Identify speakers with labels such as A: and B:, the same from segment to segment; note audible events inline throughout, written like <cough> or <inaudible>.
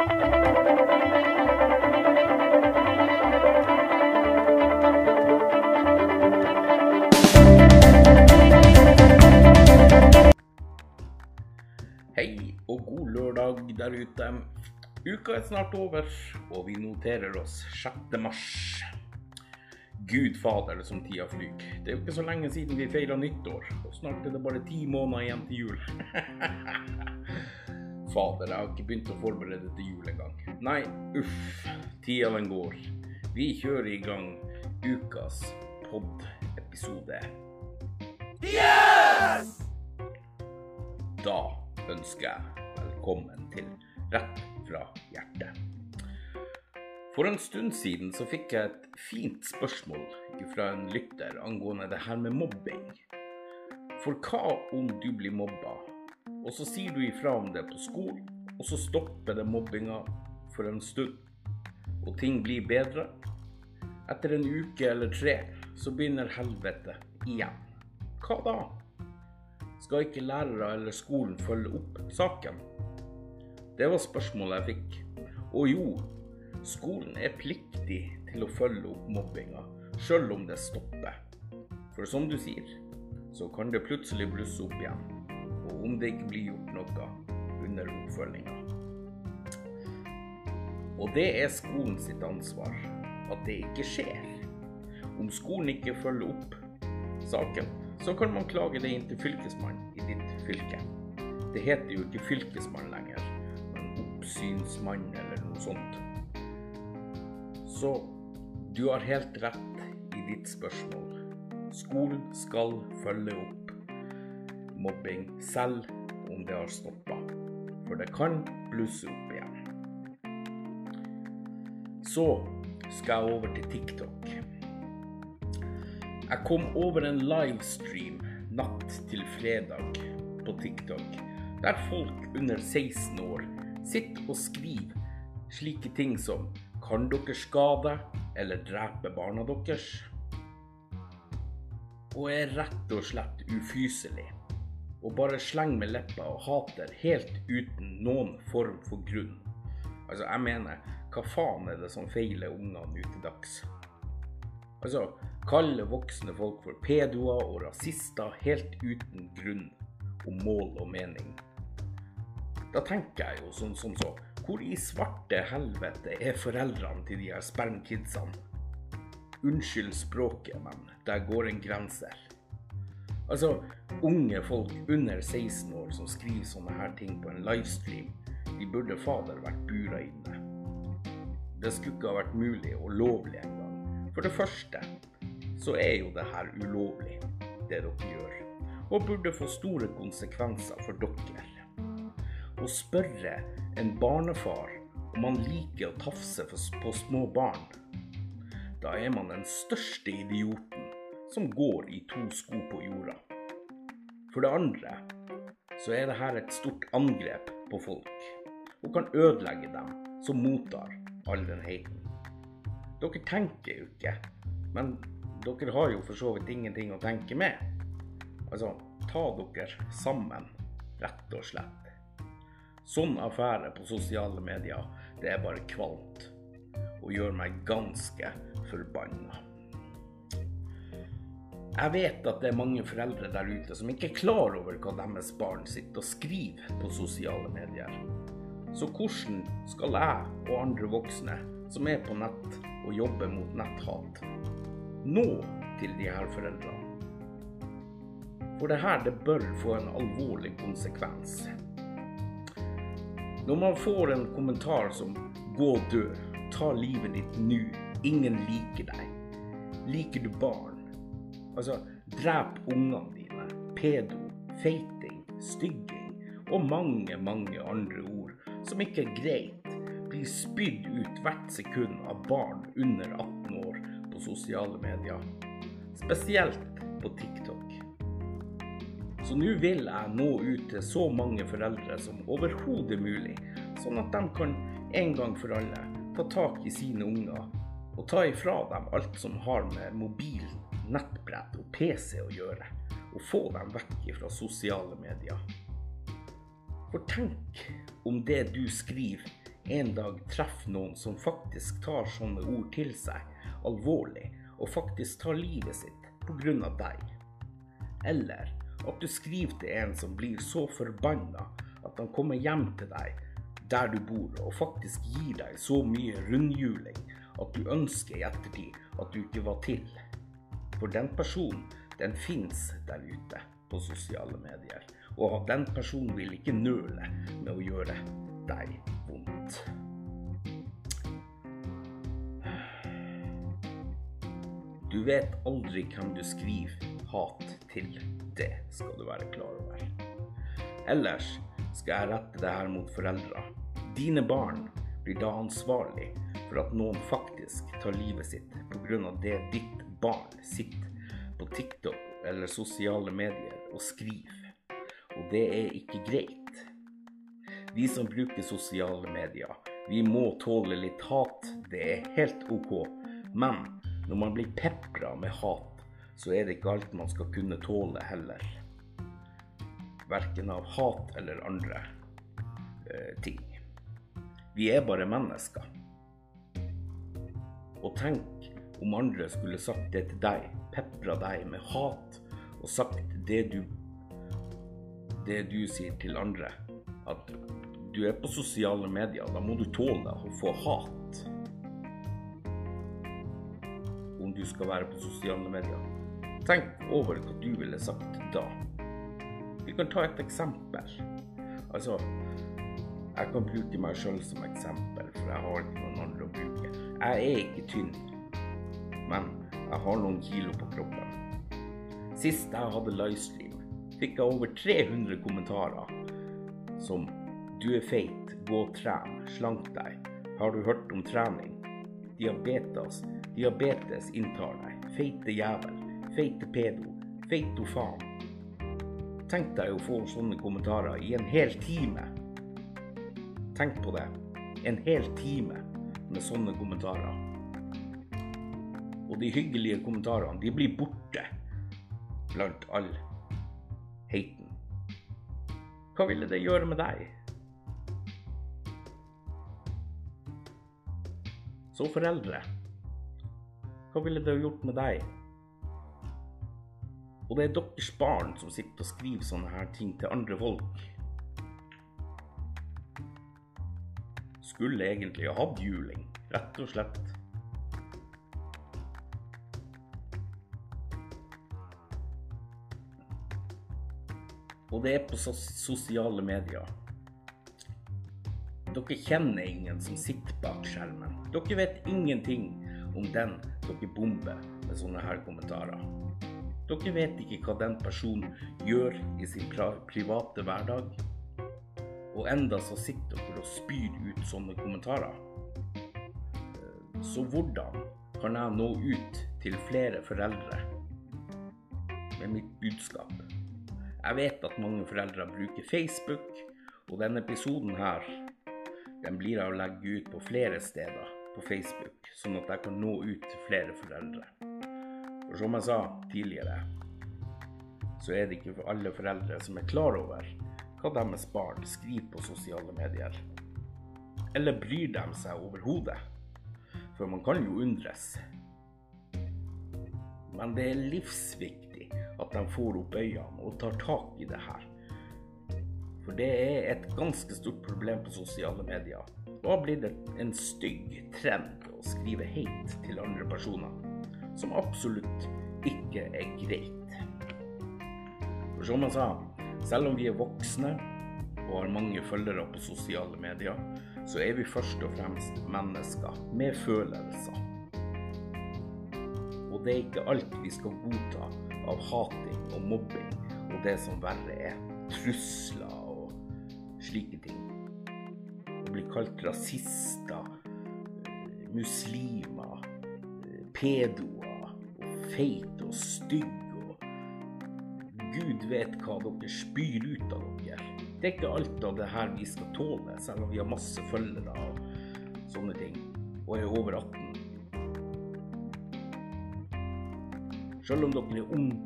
A: Hei og god lørdag der ute. Uka er snart over, og vi noterer oss 6. mars. Gud fader som tida flyr. Det er jo ikke så lenge siden vi feira nyttår, og snart er det bare ti måneder igjen til jul. <laughs> Fader, jeg har ikke begynt å forberede til jul engang. Nei, uff. Tida den går. Vi kjører i gang ukas pod-episode. Yes! Da ønsker jeg velkommen til Rett fra hjertet. For en stund siden så fikk jeg et fint spørsmål fra en lytter angående det her med mobbing. For hva om du blir mobba, og så sier du ifra om det på skolen, og så stopper det mobbinga for en stund, og ting blir bedre? Etter en uke eller tre så begynner helvete igjen. Hva da? Skal ikke lærere eller skolen følge opp saken? Det var spørsmålet jeg fikk. Og jo, skolen er pliktig til å følge opp mobbinga, sjøl om det stopper. For som du sier, så kan det plutselig blusse opp igjen. Om det ikke blir gjort noe under oppfølginga. Og det er skolen sitt ansvar at det ikke skjer. Om skolen ikke følger opp saken, så kan man klage det inn til fylkesmannen i ditt fylke. Det heter jo ikke fylkesmann lenger, men oppsynsmann eller noe sånt. Så du har helt rett i ditt spørsmål. Skolen skal følge opp mobbing selv om det har stoppa. For det kan blusse opp igjen. Så skal jeg over til TikTok. Jeg kom over en livestream natt til fredag på TikTok, der folk under 16 år sitter og skriver slike ting som Kan dere skade eller drepe barna deres? Og er rett og slett ufyselig. Og bare slenger med leppa og hater helt uten noen form for grunn. Altså, jeg mener, hva faen er det som feiler ungene nå til dags? Altså, kalle voksne folk for pedoer og rasister helt uten grunn og mål og mening. Da tenker jeg jo sånn som så, hvor i svarte helvete er foreldrene til de her spermkidsene? Unnskyld språket, men der går en grense. Altså, unge folk under 16 år som skriver sånne her ting på en livestream, de burde fader vært bura inne. Det skulle ikke ha vært mulig og lovlig engang. For det første så er jo det her ulovlig, det dere gjør, og burde få store konsekvenser for dere. Å spørre en barnefar om han liker å tafse på små barn, da er man den største idioten som går i to sko på jorda. For det andre så er dette et stort angrep på folk, og kan ødelegge dem som mottar all den heiten. Dere tenker jo ikke, men dere har jo for så vidt ingenting å tenke med. Altså, ta dere sammen, rett og slett. Sånn affære på sosiale medier, det er bare kvalmt. Og gjør meg ganske forbanna. Jeg vet at det er mange foreldre der ute som ikke er klar over hva deres barn sitter og skriver på sosiale medier. Så hvordan skal jeg og andre voksne som er på nett og jobber mot netthat, nå til de her foreldrene? For det her det bør få en alvorlig konsekvens. Når man får en kommentar som 'gå og dø', 'ta livet ditt nå', 'ingen liker deg', 'liker du barn'? Altså, drep ungene dine, pedo, feiting, stygging og mange, mange andre ord som ikke er greit, blir spydd ut hvert sekund av barn under 18 år på sosiale medier. Spesielt på TikTok. Så nå vil jeg nå ut til så mange foreldre som overhodet mulig, sånn at de kan en gang for alle ta tak i sine unger og ta ifra dem alt som har med mobil, nettbrett og PC å gjøre, og få dem vekk fra sosiale medier. For tenk om det du skriver en dag treffer noen som faktisk tar sånne ord til seg alvorlig, og faktisk tar livet sitt pga. deg. Eller at du skriver til en som blir så forbanna at han kommer hjem til deg der du bor, og faktisk gir deg så mye rundhjuling at du ønsker i ettertid at du ikke var til. For den personen, den fins der ute på sosiale medier. Og den personen vil ikke nøle med å gjøre deg vondt. Du vet aldri hvem du skriver hat til. Det skal du være klar over. Ellers skal jeg rette det her mot foreldra. Dine barn blir da ansvarlig for at noen faktisk tar livet sitt pga. det ditt barn sitter på TikTok eller sosiale medier og skriver. Og det er ikke greit. Vi som bruker sosiale medier, vi må tåle litt hat. Det er helt OK. Men når man blir pepra med hat, så er det ikke alt man skal kunne tåle heller. Verken av hat eller andre eh, ting. Vi er bare mennesker. Og tenk om andre skulle sagt det til deg, pepra deg med hat, og sagt det du det du sier til andre, at du er på sosiale medier, da må du tåle å få hat om du skal være på sosiale medier. Tenk over hva du ville sagt da. Vi kan ta et eksempel. Altså, jeg kan bruke meg sjøl som eksempel, for jeg har ikke noen andre å bruke. Jeg er ikke tynn, men jeg har noen kilo på kroppen. Sist jeg hadde livestream, fikk jeg over 300 kommentarer som 'Du er feit, gå og tren, slank deg', 'Har du hørt om trening', 'Diabetes, Diabetes inntar deg. Feite jævel. Feite pedo. Feito faen. Tenk deg å få sånne kommentarer i en hel time. Tenk på det. En hel time med sånne kommentarer. Og de hyggelige kommentarene, de blir borte blant all haten. Hva ville det gjøre med deg? Så foreldre hva ville det gjort med deg? Og det er deres barn som sitter og skriver sånne her ting til andre folk. Skulle egentlig ha hatt juling, rett og slett. Og det er på sosiale medier. Dere kjenner ingen som sitter bak skjermen. Dere vet ingenting om den dere bomber med sånne her kommentarer. Dere vet ikke hva den personen gjør i sin private hverdag. Og enda så sitter dere og spyr ut sånne kommentarer. Så hvordan kan jeg nå ut til flere foreldre med mitt budskap? Jeg vet at mange foreldre bruker Facebook, og denne episoden her den blir jeg å legge ut på flere steder på Facebook, sånn at jeg kan nå ut til flere foreldre. For som jeg sa tidligere, så er det ikke for alle foreldre som er klar over hva deres barn skriver på sosiale medier. Eller bryr de seg overhodet? For man kan jo undres. Men det er livsviktig at de får opp øynene og tar tak i det her. For det er et ganske stort problem på sosiale medier Nå har blitt en stygg trend å skrive hate til andre personer, som absolutt ikke er greit. For som jeg sa, selv om vi er voksne og har mange følgere på sosiale medier, så er vi først og fremst mennesker med følelser. Og det er ikke alt vi skal godta av hating og mobbing og det som verre er, trusler og slike ting blir kalt rasister, muslimer, pedoer og feit og stygg og Gud vet hva dere spyr ut av dere. Det er ikke alt av det her vi skal tåle, selv om vi har masse følgere og sånne ting, og er over 18. Selv om dere er unge,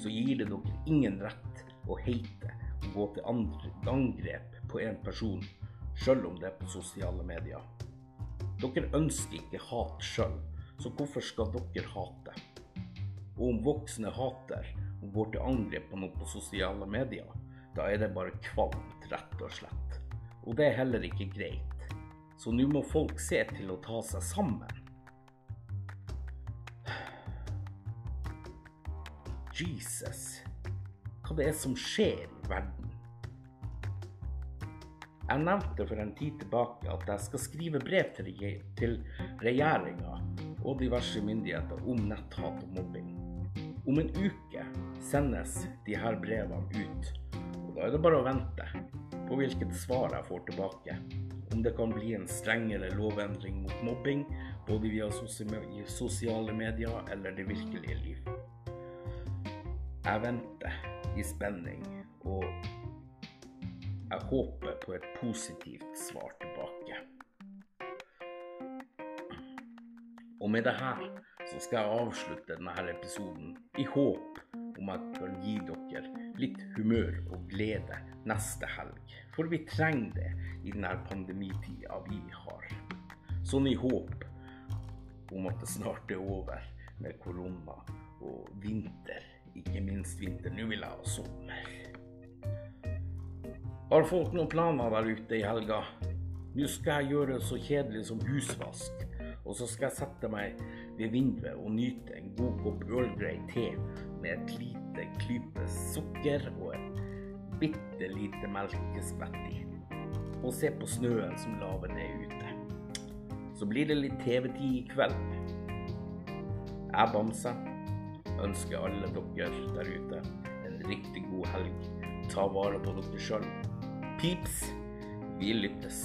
A: så gir det dere ingen rett å hate og gå til angrep på en person sjøl om det er på sosiale medier. Dere ønsker ikke hat sjøl, så hvorfor skal dere hate? Og om voksne hater og går til angrep på noe på sosiale medier, da er det bare kvalmt, rett og slett. Og det er heller ikke greit. Så nå må folk se til å ta seg sammen. Jesus, hva det er som skjer i verden? Jeg nevnte for en tid tilbake at jeg skal skrive brev til, til regjeringa og diverse myndigheter om netthat og mobbing. Om en uke sendes de her brevene ut, og da er det bare å vente på hvilket svar jeg får tilbake. Om det kan bli en strengere lovendring mot mobbing, både via sosiale medier eller det virkelige liv. Jeg venter i spenning, og jeg håper på et positivt svar tilbake. Og med det her så skal jeg avslutte denne episoden i håp om jeg kan gi dere litt humør og glede neste helg. For vi trenger det i denne pandemitida vi har. Sånn i håp om at det snart er over med korona og vinter. Ikke minst vinter. Nå vil jeg ha sommer. Har folk noen planer der ute i helga? Nå skal jeg gjøre det så kjedelig som husvask. Og så skal jeg sette meg ved vinduet og nyte en god kopp Earl te med et lite klype sukker og et bitte lite melkeskvett i. Og se på snøen som laver ned ute. Så blir det litt TV-tid i kveld. Jeg, Bamse, ønsker alle dere der ute en riktig god helg. Ta vare på dere sjøl. Pips, vi lyttes.